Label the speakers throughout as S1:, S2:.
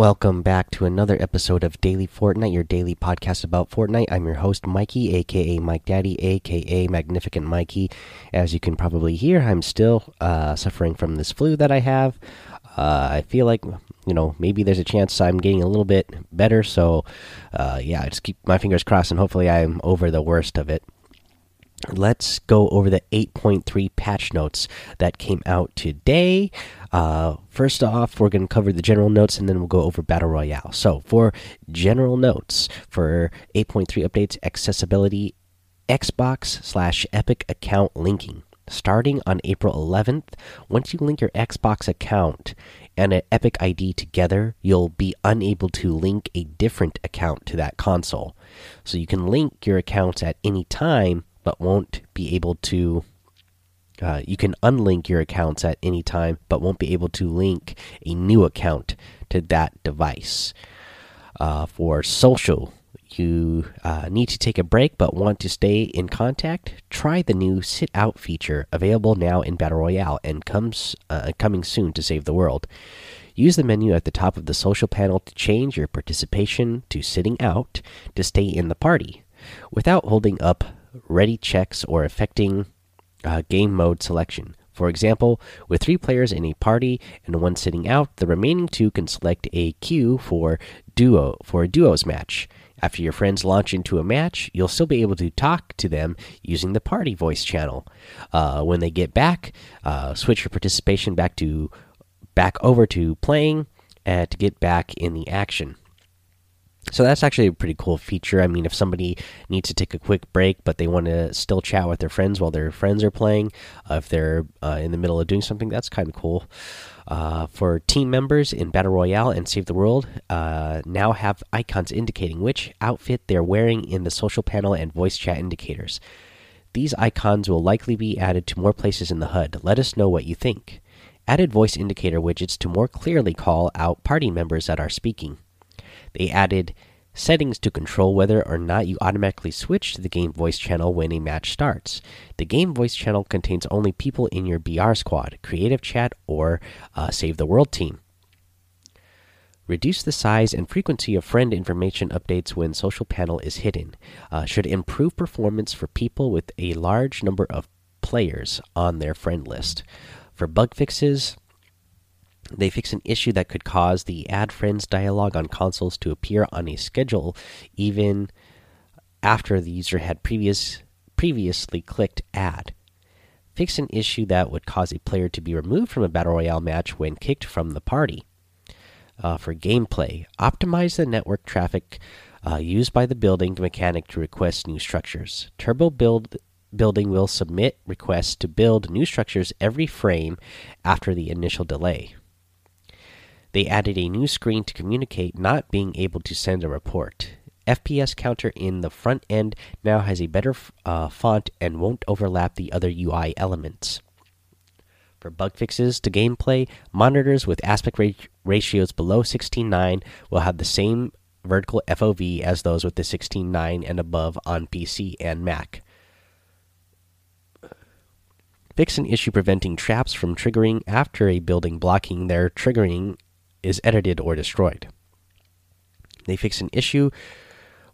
S1: Welcome back to another episode of Daily Fortnite, your daily podcast about Fortnite. I'm your host, Mikey, aka Mike Daddy, aka Magnificent Mikey. As you can probably hear, I'm still uh, suffering from this flu that I have. Uh, I feel like, you know, maybe there's a chance I'm getting a little bit better. So, uh, yeah, just keep my fingers crossed and hopefully I'm over the worst of it let's go over the 8.3 patch notes that came out today. Uh, first off, we're going to cover the general notes and then we'll go over Battle Royale. So, for general notes for 8.3 updates, accessibility, Xbox slash Epic account linking. Starting on April 11th, once you link your Xbox account and an Epic ID together, you'll be unable to link a different account to that console. So you can link your accounts at any time but won't be able to. Uh, you can unlink your accounts at any time, but won't be able to link a new account to that device. Uh, for social, you uh, need to take a break but want to stay in contact, try the new Sit Out feature available now in Battle Royale and comes uh, coming soon to save the world. Use the menu at the top of the social panel to change your participation to sitting out to stay in the party without holding up ready checks or affecting uh, game mode selection. For example, with three players in a party and one sitting out, the remaining two can select a queue for duo for a duos match. After your friends launch into a match, you'll still be able to talk to them using the party voice channel. Uh, when they get back, uh, switch your participation back to back over to playing uh, to get back in the action. So that's actually a pretty cool feature. I mean, if somebody needs to take a quick break, but they want to still chat with their friends while their friends are playing, uh, if they're uh, in the middle of doing something, that's kind of cool. Uh, for team members in Battle Royale and Save the World, uh, now have icons indicating which outfit they're wearing in the social panel and voice chat indicators. These icons will likely be added to more places in the HUD. Let us know what you think. Added voice indicator widgets to more clearly call out party members that are speaking. They added settings to control whether or not you automatically switch to the game voice channel when a match starts. The game voice channel contains only people in your BR squad, creative chat, or uh, Save the World team. Reduce the size and frequency of friend information updates when social panel is hidden. Uh, should improve performance for people with a large number of players on their friend list. For bug fixes, they fix an issue that could cause the add friends dialog on consoles to appear on a schedule even after the user had previous previously clicked add. Fix an issue that would cause a player to be removed from a battle royale match when kicked from the party. Uh, for gameplay, optimize the network traffic uh, used by the building mechanic to request new structures. Turbo build building will submit requests to build new structures every frame after the initial delay. They added a new screen to communicate not being able to send a report. FPS counter in the front end now has a better uh, font and won't overlap the other UI elements. For bug fixes to gameplay, monitors with aspect ra ratios below 16:9 will have the same vertical FOV as those with the 16:9 and above on PC and Mac. Fix an issue preventing traps from triggering after a building blocking their triggering is edited or destroyed. They fix an issue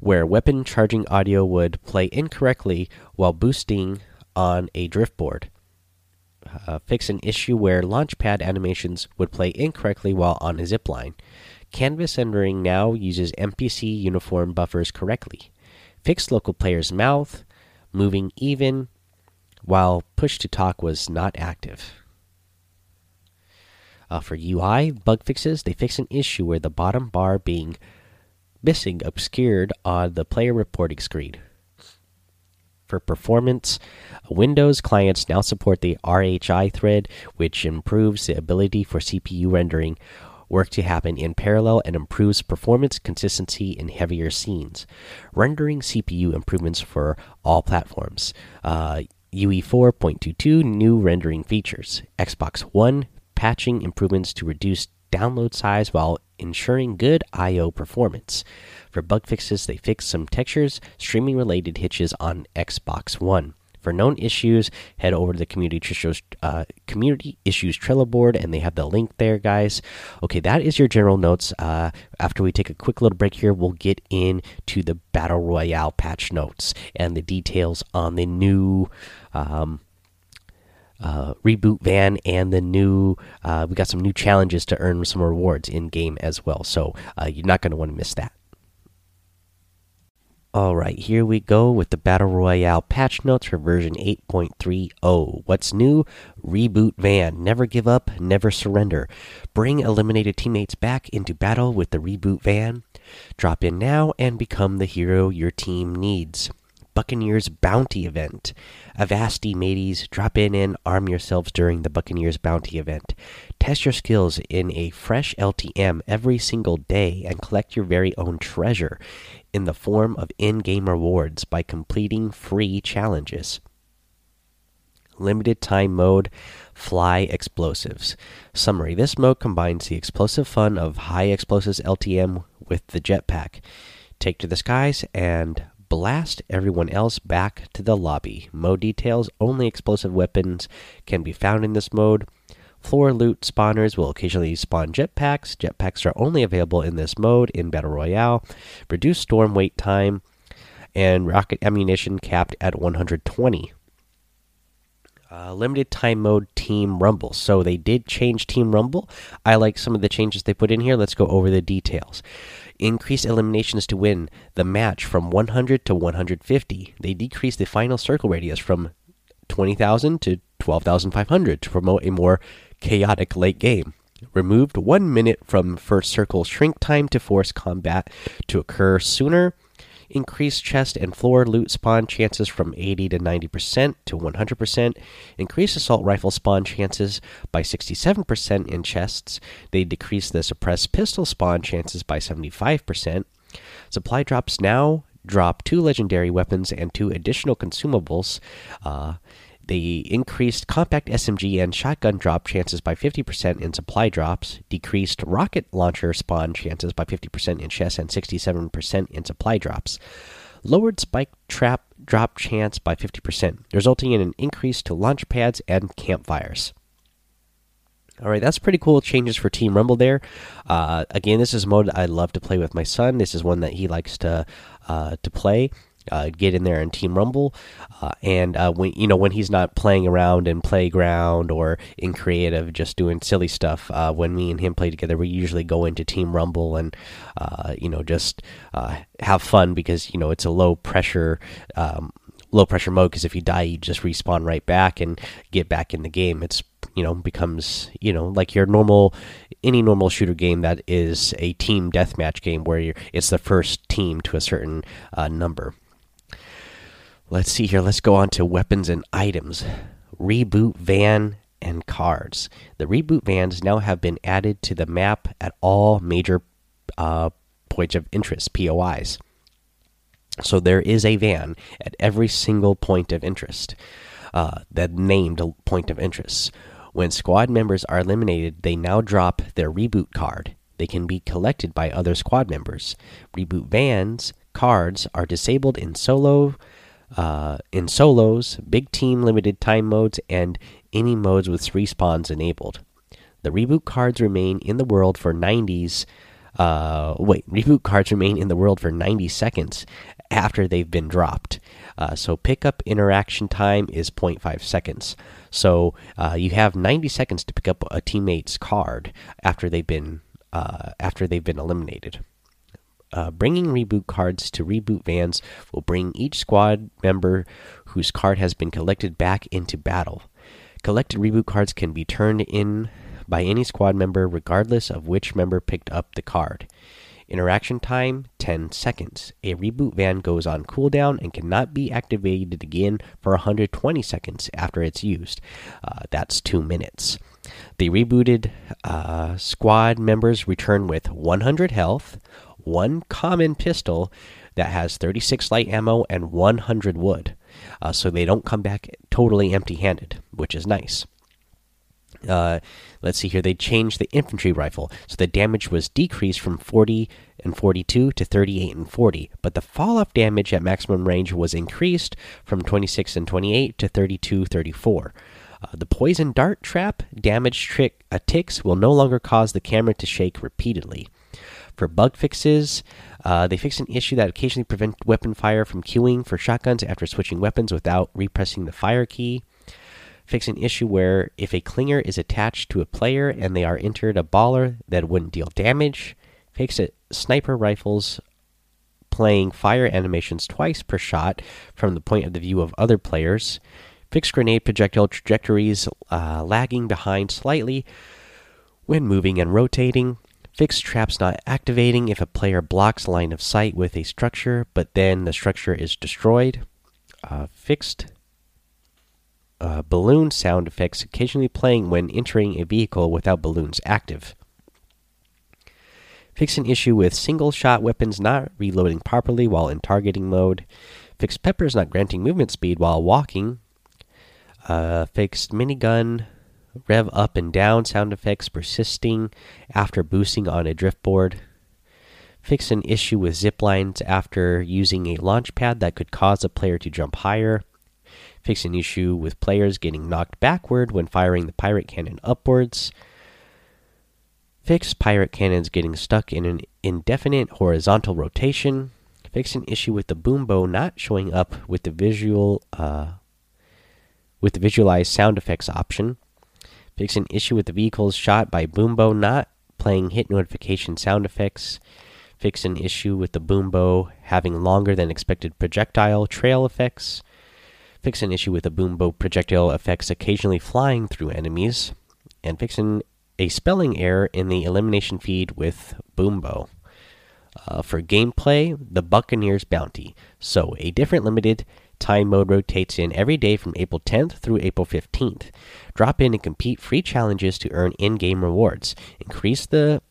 S1: where weapon charging audio would play incorrectly while boosting on a driftboard. Uh, fix an issue where launchpad animations would play incorrectly while on a zipline. Canvas rendering now uses MPC uniform buffers correctly. Fix local player's mouth moving even while push to talk was not active. Uh, for UI bug fixes, they fix an issue where the bottom bar being missing obscured on the player reporting screen. For performance, Windows clients now support the RHI thread, which improves the ability for CPU rendering work to happen in parallel and improves performance consistency in heavier scenes. Rendering CPU improvements for all platforms. Uh, UE 4.22 new rendering features. Xbox One patching improvements to reduce download size while ensuring good I/O performance. For bug fixes, they fixed some textures, streaming related hitches on Xbox One. For known issues, head over to the community issues, uh, community issues Trello board, and they have the link there, guys. Okay, that is your general notes. Uh, after we take a quick little break here, we'll get into the battle royale patch notes and the details on the new. Um, uh, reboot van and the new uh, we got some new challenges to earn some rewards in game as well so uh, you're not going to want to miss that all right, here we go with the Battle Royale patch notes for version 8.30. What's new? Reboot Van. Never give up, never surrender. Bring eliminated teammates back into battle with the Reboot Van. Drop in now and become the hero your team needs. Buccaneers Bounty Event. Avasti mateys, drop in and arm yourselves during the Buccaneers Bounty Event. Test your skills in a fresh LTM every single day and collect your very own treasure in the form of in game rewards by completing free challenges. Limited time mode Fly Explosives. Summary This mode combines the explosive fun of high explosives LTM with the jetpack. Take to the skies and blast everyone else back to the lobby. Mode details only explosive weapons can be found in this mode. Floor loot spawners will occasionally spawn jetpacks. Jetpacks are only available in this mode in Battle Royale. Reduced storm wait time and rocket ammunition capped at 120. Uh, limited time mode Team Rumble. So they did change Team Rumble. I like some of the changes they put in here. Let's go over the details. Increase eliminations to win the match from 100 to 150. They decreased the final circle radius from 20,000 to 12,500 to promote a more chaotic late game. Removed one minute from first circle shrink time to force combat to occur sooner increase chest and floor loot spawn chances from 80 to 90% to 100%, increase assault rifle spawn chances by 67% in chests. They decrease the suppressed pistol spawn chances by 75%. Supply drops now drop two legendary weapons and two additional consumables. Uh, they increased compact SMG and shotgun drop chances by 50% in supply drops, decreased rocket launcher spawn chances by 50% in chests and 67% in supply drops, lowered spike trap drop chance by 50%, resulting in an increase to launch pads and campfires. All right, that's pretty cool changes for Team Rumble there. Uh, again, this is a mode I love to play with my son. This is one that he likes to uh, to play uh, get in there and team rumble uh, and uh, when you know when he's not playing around in playground or in creative just doing silly stuff uh, when me and him play together we usually go into team rumble and uh, you know just uh, have fun because you know it's a low pressure um, low pressure mode because if you die you just respawn right back and get back in the game. It's you know becomes you know like your normal any normal shooter game that is a team deathmatch game where it's the first team to a certain number Let's see here. Let's go on to weapons and items. Reboot van and cards. The reboot vans now have been added to the map at all major uh, points of interest, POIs. So there is a van at every single point of interest, uh, that named point of interest. When squad members are eliminated, they now drop their reboot card. They can be collected by other squad members. Reboot vans cards are disabled in solo uh, in solos, big team limited time modes, and any modes with respawns enabled. The reboot cards remain in the world for 90s. Uh, wait, reboot cards remain in the world for 90 seconds after they've been dropped. Uh, so pickup interaction time is 0.5 seconds. So uh, you have 90 seconds to pick up a teammate's card after they've been uh, after they've been eliminated. Uh, bringing reboot cards to reboot vans will bring each squad member whose card has been collected back into battle. Collected reboot cards can be turned in by any squad member regardless of which member picked up the card. Interaction time 10 seconds. A reboot van goes on cooldown and cannot be activated again for 120 seconds after it's used. Uh, that's 2 minutes. The rebooted uh, squad members return with 100 health, one common pistol that has 36 light ammo and 100 wood. Uh, so they don't come back totally empty handed, which is nice. Uh, let's see here. They changed the infantry rifle, so the damage was decreased from 40 and 42 to 38 and 40, but the fall off damage at maximum range was increased from 26 and 28 to 32 34. Uh, the poison dart trap damage trick uh, ticks will no longer cause the camera to shake repeatedly. For bug fixes, uh, they fixed an issue that occasionally prevent weapon fire from queuing for shotguns after switching weapons without repressing the fire key. Fix an issue where if a clinger is attached to a player and they are entered a baller that wouldn't deal damage. Fix it sniper rifles playing fire animations twice per shot from the point of the view of other players. Fix grenade projectile trajectories uh, lagging behind slightly when moving and rotating. Fix traps not activating if a player blocks line of sight with a structure, but then the structure is destroyed. Uh, fixed uh, balloon sound effects occasionally playing when entering a vehicle without balloons active. Fix an issue with single shot weapons not reloading properly while in targeting mode. Fix peppers not granting movement speed while walking. Uh, fixed minigun rev up and down sound effects persisting after boosting on a driftboard. Fix an issue with zip lines after using a launch pad that could cause a player to jump higher. Fix an issue with players getting knocked backward when firing the pirate cannon upwards. Fix pirate cannons getting stuck in an indefinite horizontal rotation. Fix an issue with the boom bow not showing up with the visual uh, with the visualized sound effects option. Fix an issue with the vehicles shot by Boom Bow not playing hit notification sound effects. Fix an issue with the Boom Bow having longer than expected projectile trail effects. Fix an issue with the Boom Bow projectile effects occasionally flying through enemies. And fix an a spelling error in the elimination feed with Boom Bow. Uh, for gameplay, the Buccaneers Bounty. So, a different limited time mode rotates in every day from April 10th through April 15th. Drop in and compete free challenges to earn in game rewards. Increase the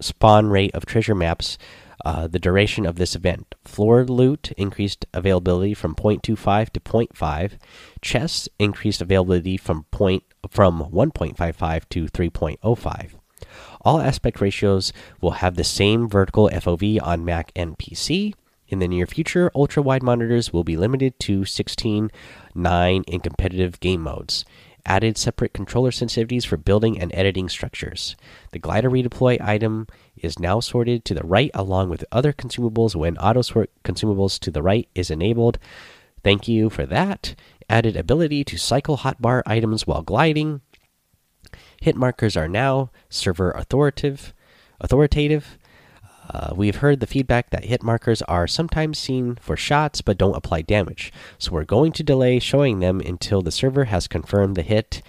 S1: spawn rate of treasure maps uh, the duration of this event. Floor loot increased availability from 0.25 to 0.5. Chests increased availability from point from 1.55 to 3.05. All aspect ratios will have the same vertical FOV on Mac and PC. In the near future, ultra wide monitors will be limited to 16:9 in competitive game modes added separate controller sensitivities for building and editing structures. The glider redeploy item is now sorted to the right along with other consumables when auto sort consumables to the right is enabled. Thank you for that. Added ability to cycle hotbar items while gliding. Hit markers are now server authoritative. Authoritative. Uh, we've heard the feedback that hit markers are sometimes seen for shots but don't apply damage, so we're going to delay showing them until the server has confirmed the hit.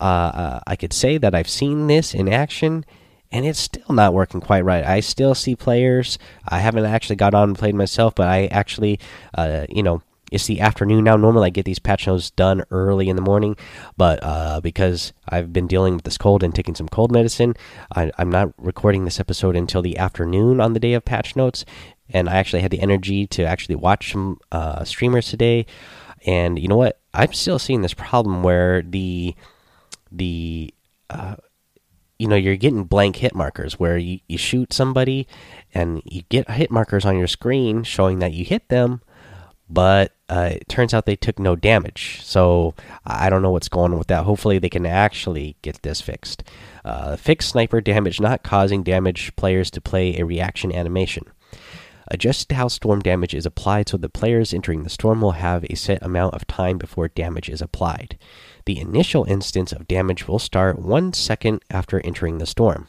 S1: Uh, uh, I could say that I've seen this in action, and it's still not working quite right. I still see players. I haven't actually got on and played myself, but I actually, uh, you know, it's the afternoon now. Normally, I get these patch notes done early in the morning, but uh, because I've been dealing with this cold and taking some cold medicine, I, am not recording this episode until the afternoon on the day of patch notes. And I actually had the energy to actually watch some uh, streamers today. And you know what? I'm still seeing this problem where the the uh, you know you're getting blank hit markers where you, you shoot somebody and you get hit markers on your screen showing that you hit them but uh, it turns out they took no damage. So I don't know what's going on with that. Hopefully, they can actually get this fixed. Uh, fix sniper damage not causing damage players to play a reaction animation. Adjust how storm damage is applied so the players entering the storm will have a set amount of time before damage is applied. The initial instance of damage will start one second after entering the storm.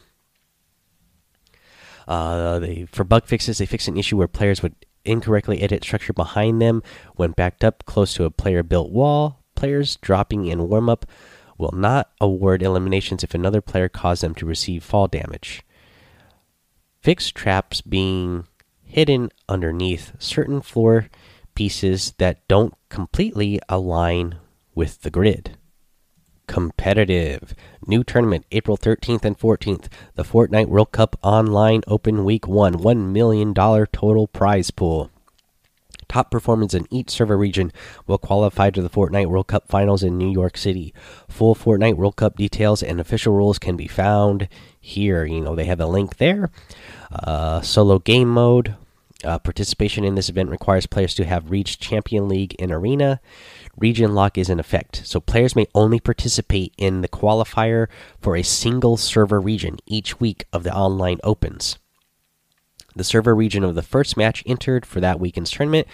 S1: Uh, they, for bug fixes, they fix an issue where players would incorrectly edit structure behind them when backed up close to a player built wall. Players dropping in warm up will not award eliminations if another player caused them to receive fall damage. Fixed traps being hidden underneath certain floor pieces that don't completely align with the grid competitive. New tournament April 13th and 14th. The Fortnite World Cup Online Open Week 1. $1 million total prize pool. Top performers in each server region will qualify to the Fortnite World Cup finals in New York City. Full Fortnite World Cup details and official rules can be found here. You know, they have a link there. Uh, solo game mode. Uh, participation in this event requires players to have reached Champion League in Arena. Region lock is in effect, so players may only participate in the qualifier for a single server region each week of the online opens. The server region of the first match entered for that weekend's tournament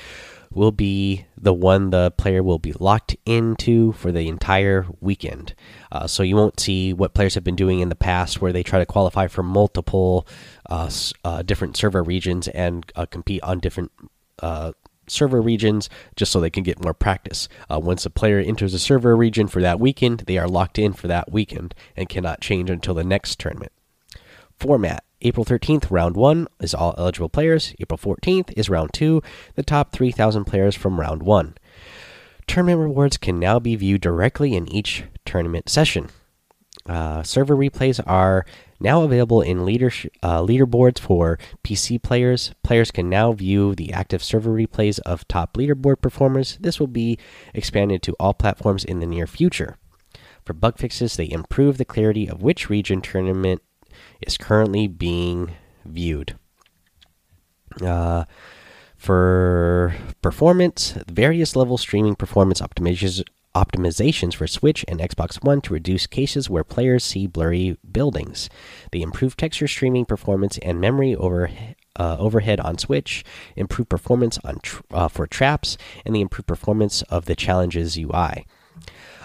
S1: will be the one the player will be locked into for the entire weekend. Uh, so you won't see what players have been doing in the past, where they try to qualify for multiple uh, uh, different server regions and uh, compete on different uh, server regions just so they can get more practice. Uh, once a player enters a server region for that weekend, they are locked in for that weekend and cannot change until the next tournament. Format April 13th, round one is all eligible players. April 14th is round two, the top 3,000 players from round one. Tournament rewards can now be viewed directly in each tournament session. Uh, server replays are now available in leader uh, leaderboards for PC players. Players can now view the active server replays of top leaderboard performers. This will be expanded to all platforms in the near future. For bug fixes, they improve the clarity of which region tournament is currently being viewed. Uh, for performance, various level streaming performance optimizations optimizations for Switch and Xbox One to reduce cases where players see blurry buildings. The improved texture streaming performance and memory over, uh, overhead on Switch, improved performance on tr uh, for traps, and the improved performance of the challenges UI.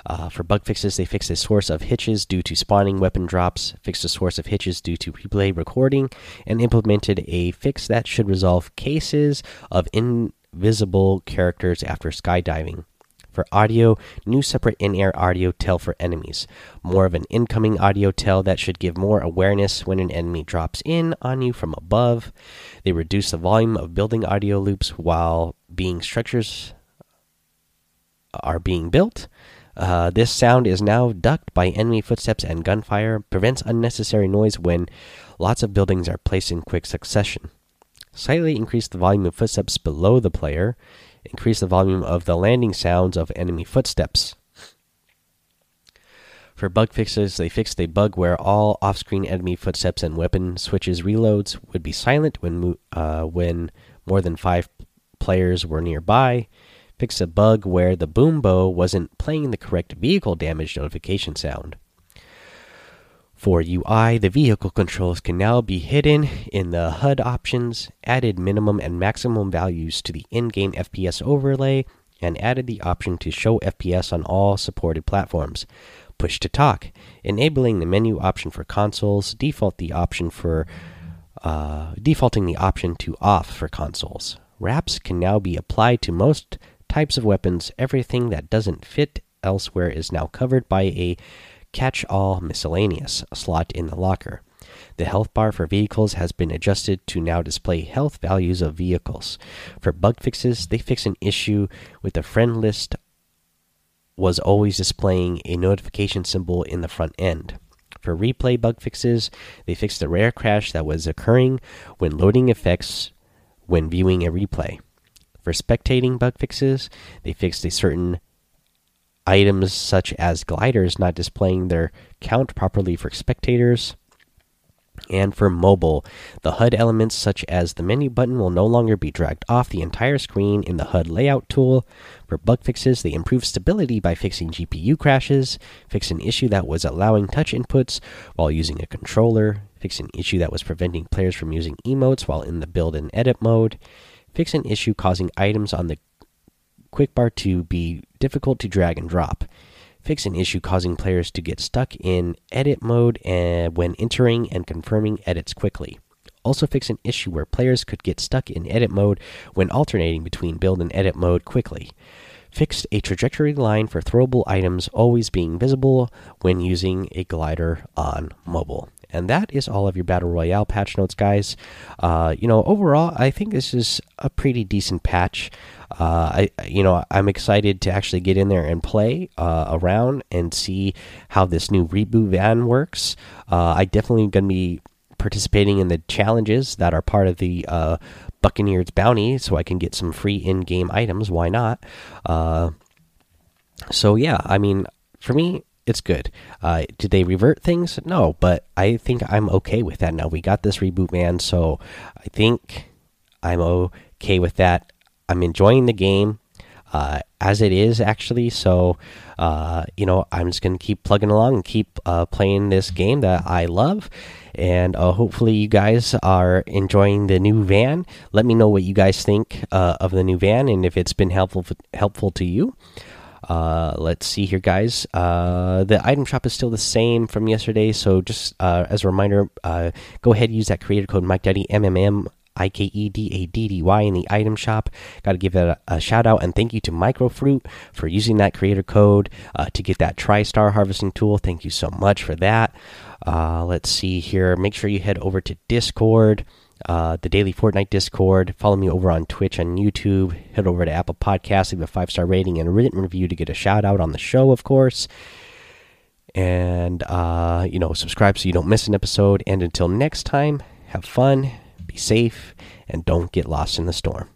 S1: Uh, for bug fixes, they fixed a source of hitches due to spawning weapon drops, fixed a source of hitches due to replay recording, and implemented a fix that should resolve cases of invisible characters after skydiving. For audio, new separate in air audio tell for enemies. More of an incoming audio tell that should give more awareness when an enemy drops in on you from above. They reduce the volume of building audio loops while being structures are being built. Uh, this sound is now ducked by enemy footsteps and gunfire, prevents unnecessary noise when lots of buildings are placed in quick succession. Slightly increase the volume of footsteps below the player, increase the volume of the landing sounds of enemy footsteps. For bug fixes, they fixed a bug where all off screen enemy footsteps and weapon switches reloads would be silent when, uh, when more than five players were nearby fixed a bug where the boom bow wasn't playing the correct vehicle damage notification sound. For UI, the vehicle controls can now be hidden in the HUD options, added minimum and maximum values to the in game FPS overlay, and added the option to show FPS on all supported platforms. Push to talk, enabling the menu option for consoles, default the option for uh, defaulting the option to off for consoles. Wraps can now be applied to most types of weapons, everything that doesn't fit elsewhere is now covered by a catch all miscellaneous slot in the locker. The health bar for vehicles has been adjusted to now display health values of vehicles. For bug fixes, they fix an issue with the friend list was always displaying a notification symbol in the front end. For replay bug fixes, they fixed the rare crash that was occurring when loading effects when viewing a replay. For spectating bug fixes, they fixed a certain items such as gliders not displaying their count properly for spectators. And for mobile, the HUD elements such as the menu button will no longer be dragged off the entire screen in the HUD layout tool. For bug fixes, they improve stability by fixing GPU crashes, fix an issue that was allowing touch inputs while using a controller, fix an issue that was preventing players from using emotes while in the build and edit mode, Fix an issue causing items on the quick bar to be difficult to drag and drop. Fix an issue causing players to get stuck in edit mode and when entering and confirming edits quickly. Also, fix an issue where players could get stuck in edit mode when alternating between build and edit mode quickly. Fixed a trajectory line for throwable items always being visible when using a glider on mobile. And that is all of your Battle Royale patch notes, guys. Uh, you know, overall, I think this is a pretty decent patch. Uh, I, you know, I'm excited to actually get in there and play uh, around and see how this new reboot van works. Uh, I definitely going to be participating in the challenges that are part of the uh, Buccaneers bounty so I can get some free in game items. Why not? Uh, so yeah, I mean, for me, it's good. Uh, did they revert things? No, but I think I'm okay with that now. We got this reboot van, so I think I'm okay with that. I'm enjoying the game uh, as it is, actually. So, uh, you know, I'm just going to keep plugging along and keep uh, playing this game that I love. And uh, hopefully, you guys are enjoying the new van. Let me know what you guys think uh, of the new van and if it's been helpful helpful to you. Uh, let's see here, guys. Uh, the item shop is still the same from yesterday, so just uh, as a reminder, uh, go ahead and use that creator code Mike Daddy M M M I K E D A D D Y in the item shop. Got to give it a, a, shout out and thank you to Microfruit for using that creator code uh, to get that TriStar harvesting tool. Thank you so much for that. Uh, let's see here. Make sure you head over to Discord uh, the daily Fortnite Discord. Follow me over on Twitch and YouTube. Head over to Apple Podcasts, leave a five star rating and a written review to get a shout out on the show, of course. And, uh, you know, subscribe so you don't miss an episode. And until next time, have fun, be safe, and don't get lost in the storm.